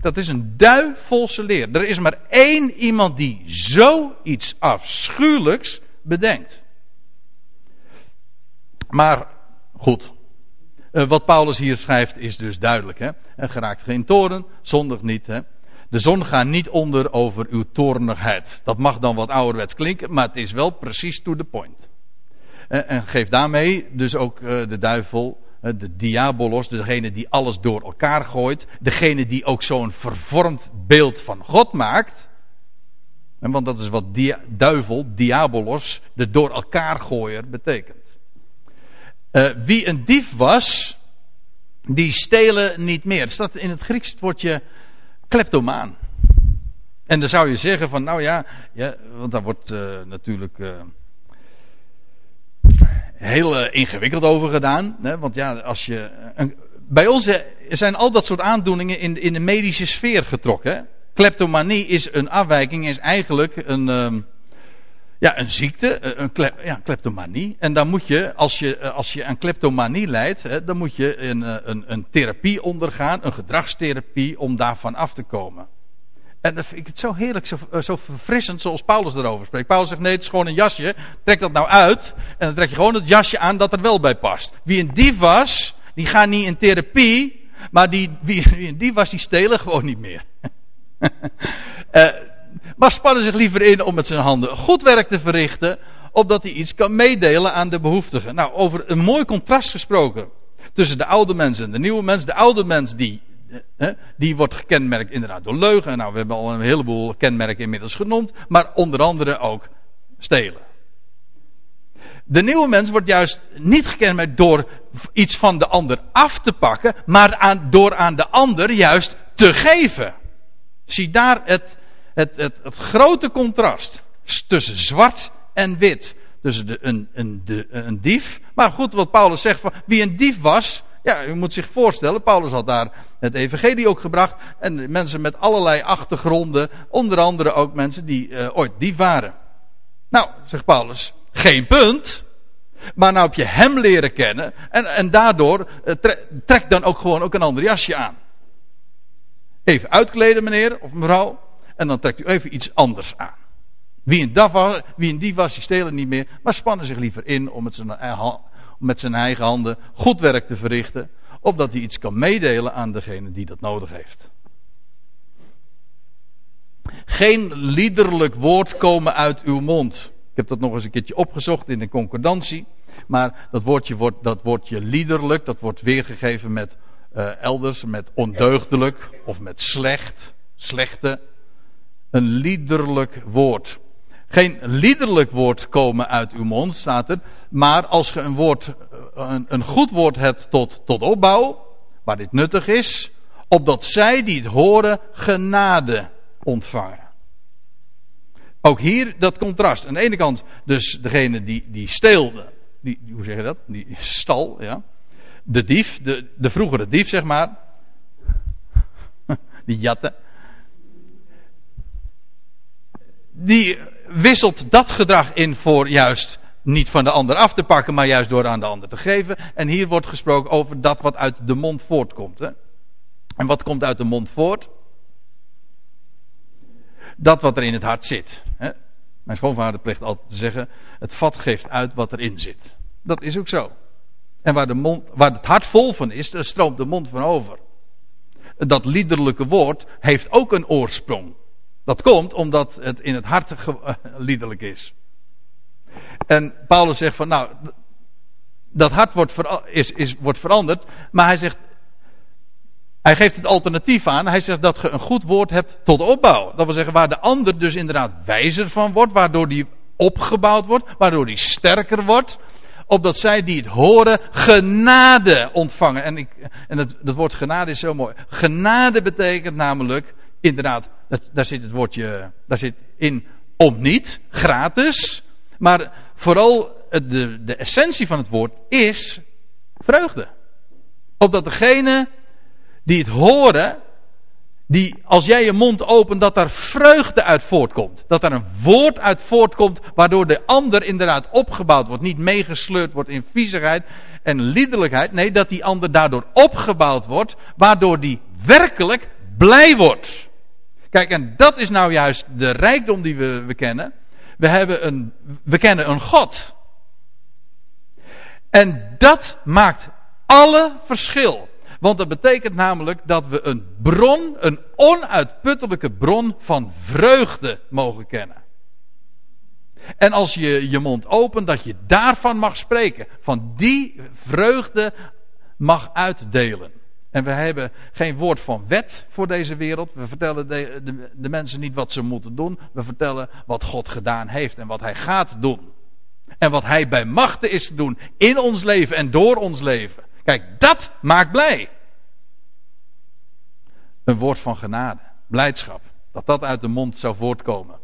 Dat is een duivelse leer. Er is maar één iemand die zoiets afschuwelijks bedenkt. Maar goed, eh, wat Paulus hier schrijft is dus duidelijk. Hè? Er geraakt geen toren, zondig niet. Hè? De zon gaat niet onder over uw toornigheid. Dat mag dan wat ouderwets klinken, maar het is wel precies to the point. Eh, en geeft daarmee dus ook eh, de duivel de diabolos, degene die alles door elkaar gooit, degene die ook zo'n vervormd beeld van God maakt. Want dat is wat duivel, diabolos, de door elkaar gooier betekent. Uh, wie een dief was, die stelen niet meer. Er staat in het Grieks het woordje kleptomaan. En dan zou je zeggen van, nou ja, want daar wordt uh, natuurlijk... heel uh, ingewikkeld over gedaan. Hè? Want ja, als je. Een, bij ons eh, zijn al dat soort aandoeningen in, in de medische sfeer getrokken. Hè? Kleptomanie is een afwijking, is eigenlijk een. Um, Ja, een ziekte, een ja, kleptomanie. En dan moet je, als je, als je aan kleptomanie leidt, dan moet je een, een, een therapie ondergaan, een gedragstherapie, om daarvan af te komen. En dan vind ik het zo heerlijk, zo, zo verfrissend zoals Paulus erover spreekt. Paulus zegt nee, het is gewoon een jasje. Trek dat nou uit. En dan trek je gewoon het jasje aan dat er wel bij past. Wie een dief was, die gaat niet in therapie. Maar die, wie, wie een dief was, die stelen gewoon niet meer. uh, maar spannen zich liever in om met zijn handen goed werk te verrichten. Opdat hij iets kan meedelen aan de behoeftigen. Nou, over een mooi contrast gesproken. Tussen de oude mens en de nieuwe mens. De oude mens die die wordt gekenmerkt inderdaad door leugen. Nou, we hebben al een heleboel kenmerken inmiddels genoemd. Maar onder andere ook stelen. De nieuwe mens wordt juist niet gekenmerkt door iets van de ander af te pakken. Maar door aan de ander juist te geven. Zie daar het, het, het, grote contrast tussen zwart en wit. Tussen een, een, de, een dief. Maar goed, wat Paulus zegt van wie een dief was ja, u moet zich voorstellen, Paulus had daar het evangelie ook gebracht. En mensen met allerlei achtergronden, onder andere ook mensen die uh, ooit dief waren. Nou, zegt Paulus, geen punt. Maar nou heb je hem leren kennen. En, en daardoor uh, trek dan ook gewoon ook een ander jasje aan. Even uitkleden meneer of mevrouw. En dan trekt u even iets anders aan. Wie een, was, wie dief was, die stelen niet meer. Maar spannen zich liever in om het zijn met zijn eigen handen goed werk te verrichten, opdat hij iets kan meedelen aan degene die dat nodig heeft. Geen liederlijk woord komen uit uw mond. Ik heb dat nog eens een keertje opgezocht in de concordantie. Maar dat woordje, wordt, dat woordje liederlijk, dat wordt weergegeven met uh, elders met ondeugdelijk of met slecht, slechte. Een liederlijk woord geen liederlijk woord komen uit uw mond, staat er. Maar als je een, woord, een, een goed woord hebt tot, tot opbouw, waar dit nuttig is, opdat zij die het horen genade ontvangen. Ook hier dat contrast. Aan de ene kant dus degene die, die steelde, die, hoe zeg je dat? Die stal, ja. De dief, de, de vroegere dief zeg maar. Die jatte. Die wisselt dat gedrag in voor juist niet van de ander af te pakken, maar juist door aan de ander te geven. En hier wordt gesproken over dat wat uit de mond voortkomt. Hè? En wat komt uit de mond voort? Dat wat er in het hart zit. Hè? Mijn schoonvader plicht altijd te zeggen: het vat geeft uit wat erin zit. Dat is ook zo. En waar, de mond, waar het hart vol van is, daar stroomt de mond van over. Dat liederlijke woord heeft ook een oorsprong. Dat komt omdat het in het hart liederlijk is. En Paulus zegt van, nou, dat hart wordt, is, is, wordt veranderd, maar hij zegt, hij geeft het alternatief aan. Hij zegt dat je een goed woord hebt tot opbouw. Dat wil zeggen, waar de ander dus inderdaad wijzer van wordt, waardoor die opgebouwd wordt, waardoor die sterker wordt. Opdat zij die het horen genade ontvangen. En, ik, en het, het woord genade is zo mooi. Genade betekent namelijk inderdaad, dat, daar zit het woordje, daar zit in om niet, gratis. Maar vooral de, de essentie van het woord is vreugde. Opdat degene die het horen, die als jij je mond opent, dat daar vreugde uit voortkomt. Dat daar een woord uit voortkomt, waardoor de ander inderdaad opgebouwd wordt. Niet meegesleurd wordt in viezigheid en liederlijkheid. Nee, dat die ander daardoor opgebouwd wordt, waardoor die werkelijk blij wordt. Kijk, en dat is nou juist de rijkdom die we, we kennen. We, hebben een, we kennen een God. En dat maakt alle verschil. Want dat betekent namelijk dat we een bron, een onuitputtelijke bron van vreugde mogen kennen. En als je je mond opent, dat je daarvan mag spreken. Van die vreugde mag uitdelen. En we hebben geen woord van wet voor deze wereld. We vertellen de, de, de, mensen niet wat ze moeten doen. We vertellen wat God gedaan heeft en wat Hij gaat doen. En wat Hij bij machten is te doen in ons leven en door ons leven. Kijk, dat maakt blij. Een woord van genade, blijdschap. Dat dat uit de mond zou voortkomen.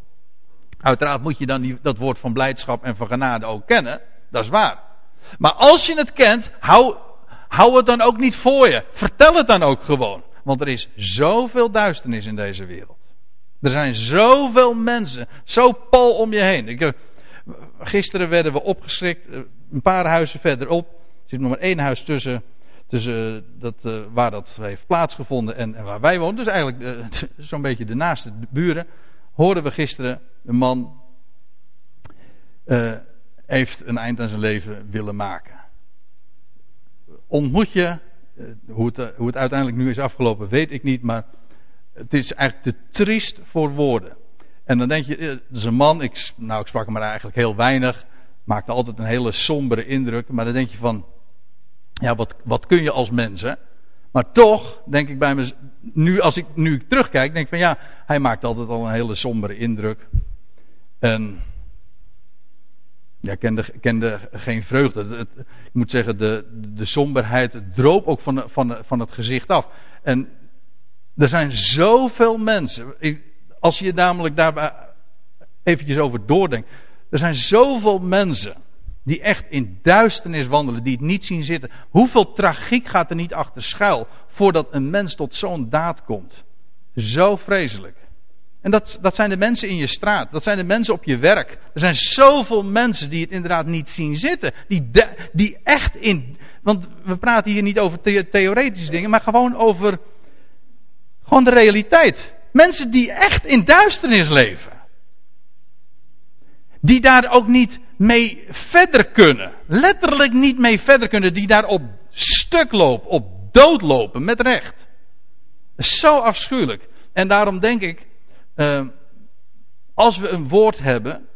Uiteraard moet je dan die, dat woord van blijdschap en van genade ook kennen. Dat is waar. Maar als je het kent, hou Hou het dan ook niet voor je. Vertel het dan ook gewoon. Want er is zoveel duisternis in deze wereld. Er zijn zoveel mensen, zo pal om je heen. Ik, Gisteren werden we opgeschrikt, een paar huizen verderop. Er zit nog maar één huis tussen, tussen dat, waar dat heeft plaatsgevonden en, en waar wij wonen. Dus eigenlijk zo'n beetje de naaste buren. Hoorden we gisteren een man heeft een eind aan zijn leven willen maken. Ontmoet je, eh, hoe het, eh, hoe het uiteindelijk nu is afgelopen, weet ik niet, maar het is eigenlijk te triest voor woorden. En dan denk je, eh, het is een man, ik, nou ik sprak hem maar eigenlijk heel weinig, maakte altijd een hele sombere indruk, maar dan denk je van, ja wat, wat kun je als mens hè? Maar toch, denk ik bij me, nu als ik nu terugkijk, denk ik van ja, hij maakt altijd al een hele sombere indruk. En ja, kende, kende geen vreugde. Het, ik moet zeggen, de, de somberheid droop ook van, van, van het gezicht af. En er zijn zoveel mensen. Als je namelijk daar eventjes over doordenkt. Er zijn zoveel mensen die echt in duisternis wandelen, die het niet zien zitten. Hoeveel tragiek gaat er niet achter schuil voordat een mens tot zo'n daad komt? Zo vreselijk. En dat, dat zijn de mensen in je straat. Dat zijn de mensen op je werk. Er zijn zoveel mensen die het inderdaad niet zien zitten. Die, die echt in. Want we praten hier niet over theoretische dingen, maar gewoon over. Gewoon de realiteit. Mensen die echt in duisternis leven. Die daar ook niet mee verder kunnen. Letterlijk niet mee verder kunnen. Die daar op stuk lopen, op dood lopen, met recht. Zo afschuwelijk. En daarom denk ik uh, als we een woord hebben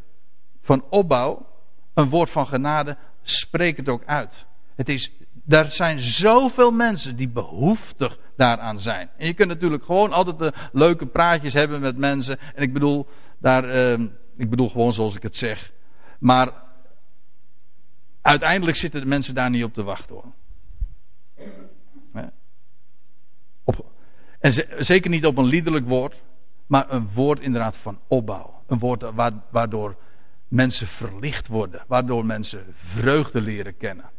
van opbouw, een woord van genade, spreek het ook uit. Het is, er zijn zoveel mensen die behoeftig daaraan zijn. En je kunt natuurlijk gewoon altijd de leuke praatjes hebben met mensen. En ik bedoel, daar, uh, ik bedoel gewoon zoals ik het zeg. Maar uiteindelijk zitten de mensen daar niet op te wachten hoor. Op, en zeker niet op een liederlijk woord maar een woord inderdaad van opbouw. Een woord waardoor mensen verlicht worden, waardoor mensen vreugde leren kennen.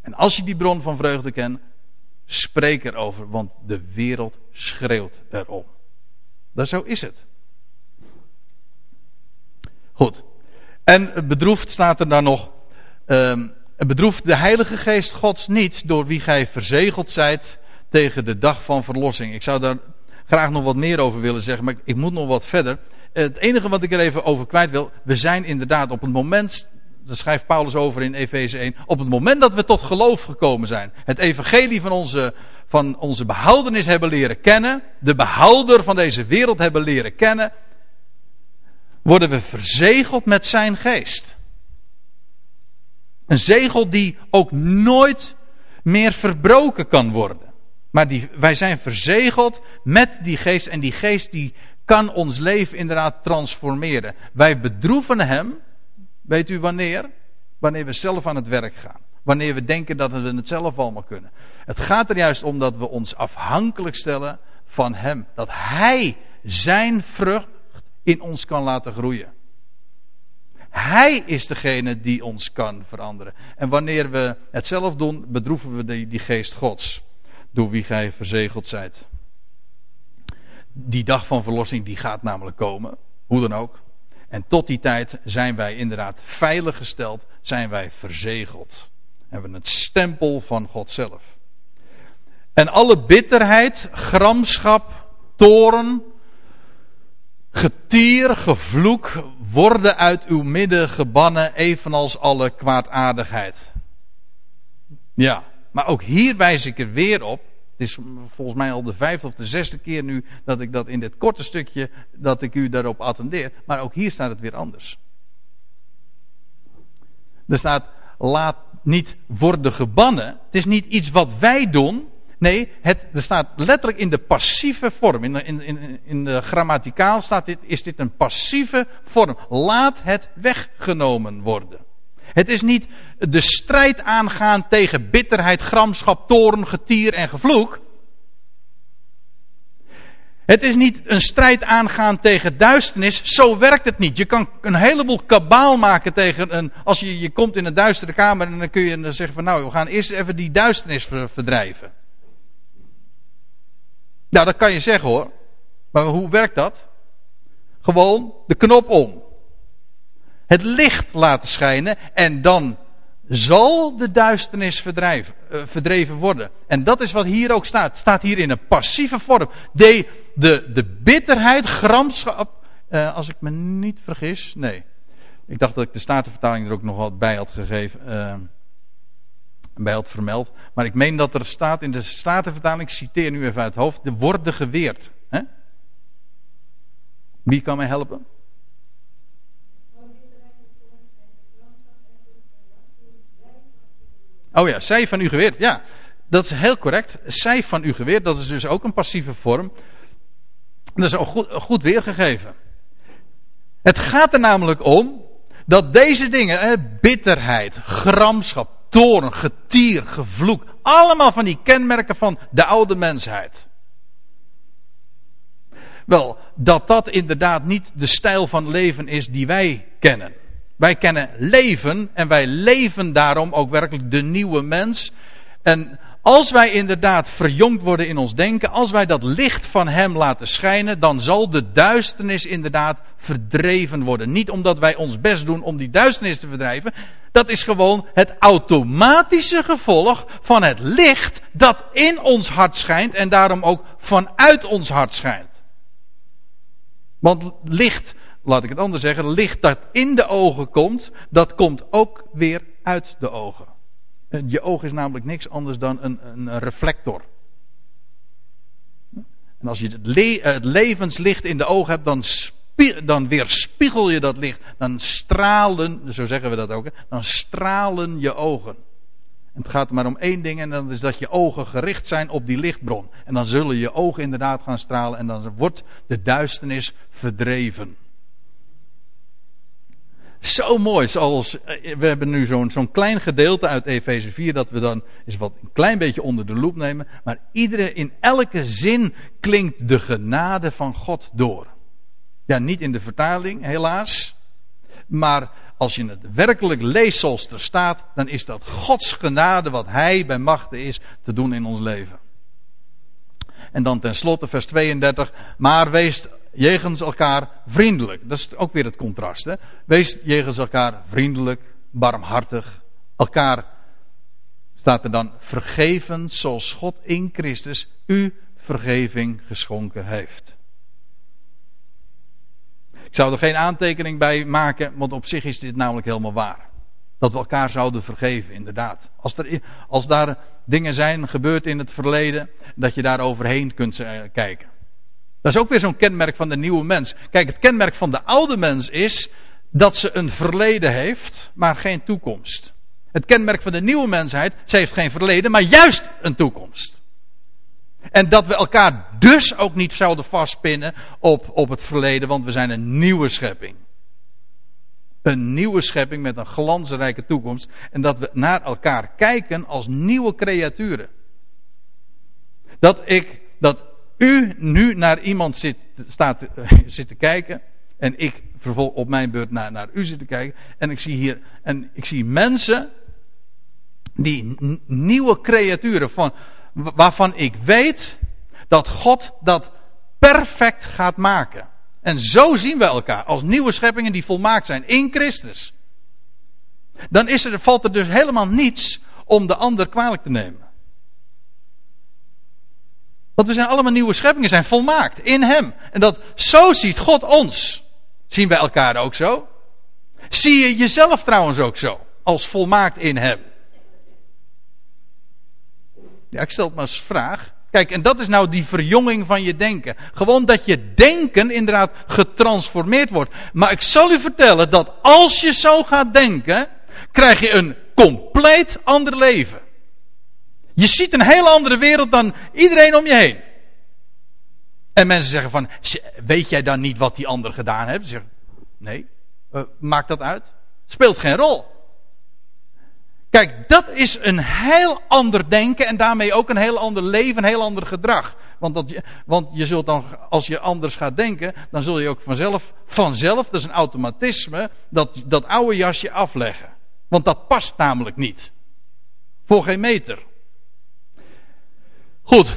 En als je die bron van vreugde kent, spreek erover, want de wereld schreeuwt erom. Dat zo is het. Goed. En bedroefd staat er dan nog. Um, bedroeft de Heilige Geest Gods niet, door wie gij verzegeld zijt tegen de dag van verlossing. Ik zou daar graag nog wat meer over willen zeggen, maar ik moet nog wat verder. Het enige wat ik er even over kwijt wil, we zijn inderdaad op het moment, daar schrijft Paulus over in Efeze 1, op het moment dat we tot geloof gekomen zijn, het evangelie van onze, van onze behoudenis hebben leren kennen, de behouder van deze wereld hebben leren kennen, worden we verzegeld met zijn geest. Een zegel die ook nooit meer verbroken kan worden. Maar die, wij zijn verzegeld met die geest. En die geest die kan ons leven inderdaad transformeren. Wij bedroeven hem. Weet u wanneer? Wanneer we zelf aan het werk gaan. Wanneer we denken dat we het zelf allemaal kunnen. Het gaat er juist om dat we ons afhankelijk stellen van hem. Dat hij zijn vrucht in ons kan laten groeien. Hij is degene die ons kan veranderen. En wanneer we het zelf doen, bedroeven we die, die geest Gods door wie gij verzegeld zijt. Die dag van verlossing die gaat namelijk komen, hoe dan ook. En tot die tijd zijn wij inderdaad veilig gesteld, zijn wij verzegeld. Hebben het stempel van God zelf. En alle bitterheid, gramschap, toren, getier, gevloek worden uit uw midden gebannen, evenals alle kwaadaardigheid. Ja, maar ook hier wijs ik er weer op. Het is volgens mij al de vijfde of de zesde keer nu dat ik dat in dit korte stukje, dat ik u daarop attendeer. Maar ook hier staat het weer anders. Er staat, laat niet worden gebannen. Het is niet iets wat wij doen. Nee, het, er staat letterlijk in de passieve vorm. In de, in, in, in de grammaticaal staat dit, is dit een passieve vorm. Laat het weggenomen worden. Het is niet de strijd aangaan tegen bitterheid, gramschap, toorn, getier en gevloek. Het is niet een strijd aangaan tegen duisternis. Zo werkt het niet. Je kan een heleboel kabaal maken tegen een. Als je, je komt in een duistere kamer en dan kun je dan zeggen van nou, we gaan eerst even die duisternis verdrijven. Nou, dat kan je zeggen hoor. Maar hoe werkt dat? Gewoon de knop om. Het licht laten schijnen en dan zal de duisternis uh, verdreven worden. En dat is wat hier ook staat. Het staat hier in een passieve vorm. De, de, de bitterheid, gramschap, uh, als ik me niet vergis, nee. Ik dacht dat ik de Statenvertaling er ook nog wat bij had gegeven, uh, bij had vermeld. Maar ik meen dat er staat in de Statenvertaling, ik citeer nu even uit het hoofd, de worden geweerd. Hè? Wie kan mij helpen? Oh ja, zij van u geweerd. Ja, dat is heel correct. Zij van u geweerd, dat is dus ook een passieve vorm. Dat is ook goed, goed weergegeven. Het gaat er namelijk om dat deze dingen, hè, bitterheid, gramschap, toorn, getier, gevloek, allemaal van die kenmerken van de oude mensheid. Wel, dat dat inderdaad niet de stijl van leven is die wij kennen. Wij kennen leven en wij leven daarom ook werkelijk de nieuwe mens. En als wij inderdaad verjongd worden in ons denken, als wij dat licht van Hem laten schijnen, dan zal de duisternis inderdaad verdreven worden. Niet omdat wij ons best doen om die duisternis te verdrijven. Dat is gewoon het automatische gevolg van het licht dat in ons hart schijnt en daarom ook vanuit ons hart schijnt. Want licht laat ik het anders zeggen, licht dat in de ogen komt, dat komt ook weer uit de ogen. Je oog is namelijk niks anders dan een, een reflector. En als je het, le het, levenslicht in de ogen hebt, dan, dan weerspiegel je dat licht. Dan stralen, zo zeggen we dat ook, dan stralen je ogen. En het gaat maar om één ding en dat is dat je ogen gericht zijn op die lichtbron. En dan zullen je ogen inderdaad gaan stralen en dan wordt de duisternis verdreven. Zo mooi, zoals eh, we hebben nu zo'n zo'n klein gedeelte uit Efeze 4 dat we dan eens wat een klein beetje onder de loep nemen. Maar iedere, in elke zin klinkt de genade van God door. Ja, niet in de vertaling, helaas. Maar als je het werkelijk leest zoals er staat, dan is dat Gods genade wat Hij bij machten is te doen in ons leven. En dan tenslotte vers 32. Maar wees jegens elkaar vriendelijk. Dat is ook weer het contrast. Hè? Wees jegens elkaar vriendelijk, barmhartig. Elkaar staat er dan vergeven zoals God in Christus u vergeving geschonken heeft. Ik zou er geen aantekening bij maken, want op zich is dit namelijk helemaal waar. Dat we elkaar zouden vergeven, inderdaad. Als, er, als daar dingen zijn gebeurd in het verleden, dat je daar overheen kunt eh, kijken. Dat is ook weer zo'n kenmerk van de nieuwe mens. Kijk, het kenmerk van de oude mens is dat ze een verleden heeft, maar geen toekomst. Het kenmerk van de nieuwe mensheid, ze heeft geen verleden, maar juist een toekomst. En dat we elkaar dus ook niet zouden vastpinnen op, op het verleden, want we zijn een nieuwe schepping. Een nieuwe schepping met een glansrijke toekomst. En dat we naar elkaar kijken als nieuwe creaturen. Dat ik, dat u nu naar iemand zit, staat, zit te kijken. En ik vervolg op mijn beurt naar, naar u zit te kijken. En ik zie hier, en ik zie mensen. Die nieuwe creaturen van, waarvan ik weet dat God dat perfect gaat maken. En zo zien we elkaar als nieuwe scheppingen die volmaakt zijn in Christus. Dan is er, valt er dus helemaal niets om de ander kwalijk te nemen. Want we zijn allemaal nieuwe scheppingen, zijn volmaakt in Hem. En dat, zo ziet God ons. Zien wij elkaar ook zo? Zie je jezelf trouwens ook zo? Als volmaakt in Hem? Ja, ik stel het maar als vraag. Kijk, en dat is nou die verjonging van je denken. Gewoon dat je denken inderdaad getransformeerd wordt. Maar ik zal u vertellen dat als je zo gaat denken, krijg je een compleet ander leven. Je ziet een hele andere wereld dan iedereen om je heen. En mensen zeggen van, weet jij dan niet wat die ander gedaan heeft? Ze zeggen, nee, uh, maakt dat uit? Speelt geen rol. Kijk, dat is een heel ander denken en daarmee ook een heel ander leven, een heel ander gedrag. Want, dat want je zult dan, als je anders gaat denken, dan zul je ook vanzelf, vanzelf, dat is een automatisme, dat, dat oude jasje afleggen. Want dat past namelijk niet. Voor geen meter. Goed.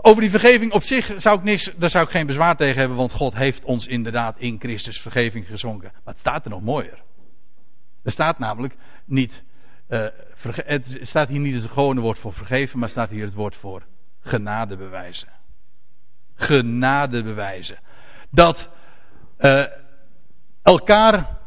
over die vergeving op zich zou ik niks, daar zou ik geen bezwaar tegen hebben, want God heeft ons inderdaad in Christus vergeving gezonken. Maar het staat er nog mooier. Er staat namelijk niet, uh, staat hier niet het gewone woord voor vergeven, maar staat hier het woord voor genade bewijzen. Genade bewijzen. Dat uh, elkaar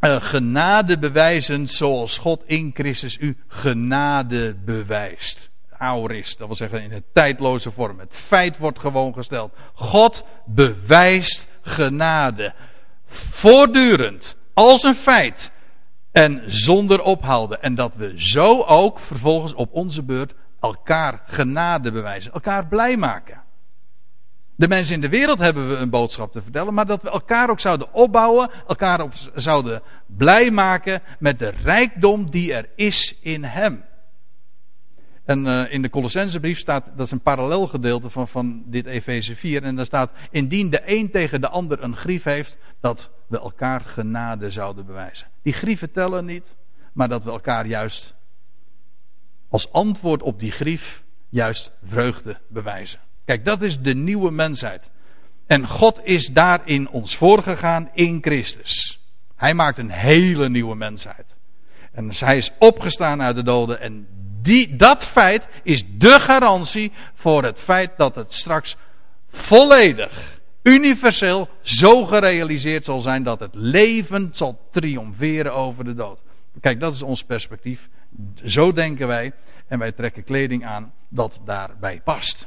uh, genade bewijzen zoals God in Christus u genade bewijst. Aorist, dat wil zeggen in een tijdloze vorm. Het feit wordt gewoon gesteld. God bewijst genade. Voortdurend. Als een feit. En zonder ophouden. En dat we zo ook vervolgens op onze beurt elkaar genade bewijzen. Elkaar blij maken. De mensen in de wereld hebben we een boodschap te vertellen, maar dat we elkaar ook zouden opbouwen, elkaar zouden blij maken met de rijkdom die er is in Hem. En uh, in de Colossensebrief staat, dat is een parallel gedeelte van, van dit Efeze 4, en daar staat, indien de een tegen de ander een grief heeft, dat we elkaar genade zouden bewijzen. Die grieven tellen niet, maar dat we elkaar juist als antwoord op die grief juist vreugde bewijzen. Kijk, dat is de nieuwe mensheid. En God is daarin ons voorgegaan in Christus. Hij maakt een hele nieuwe mensheid. En hij is opgestaan uit de doden. En die, dat feit is de garantie voor het feit dat het straks volledig, universeel, zo gerealiseerd zal zijn dat het leven zal triomferen over de dood. Kijk, dat is ons perspectief. Zo denken wij. En wij trekken kleding aan dat daarbij past.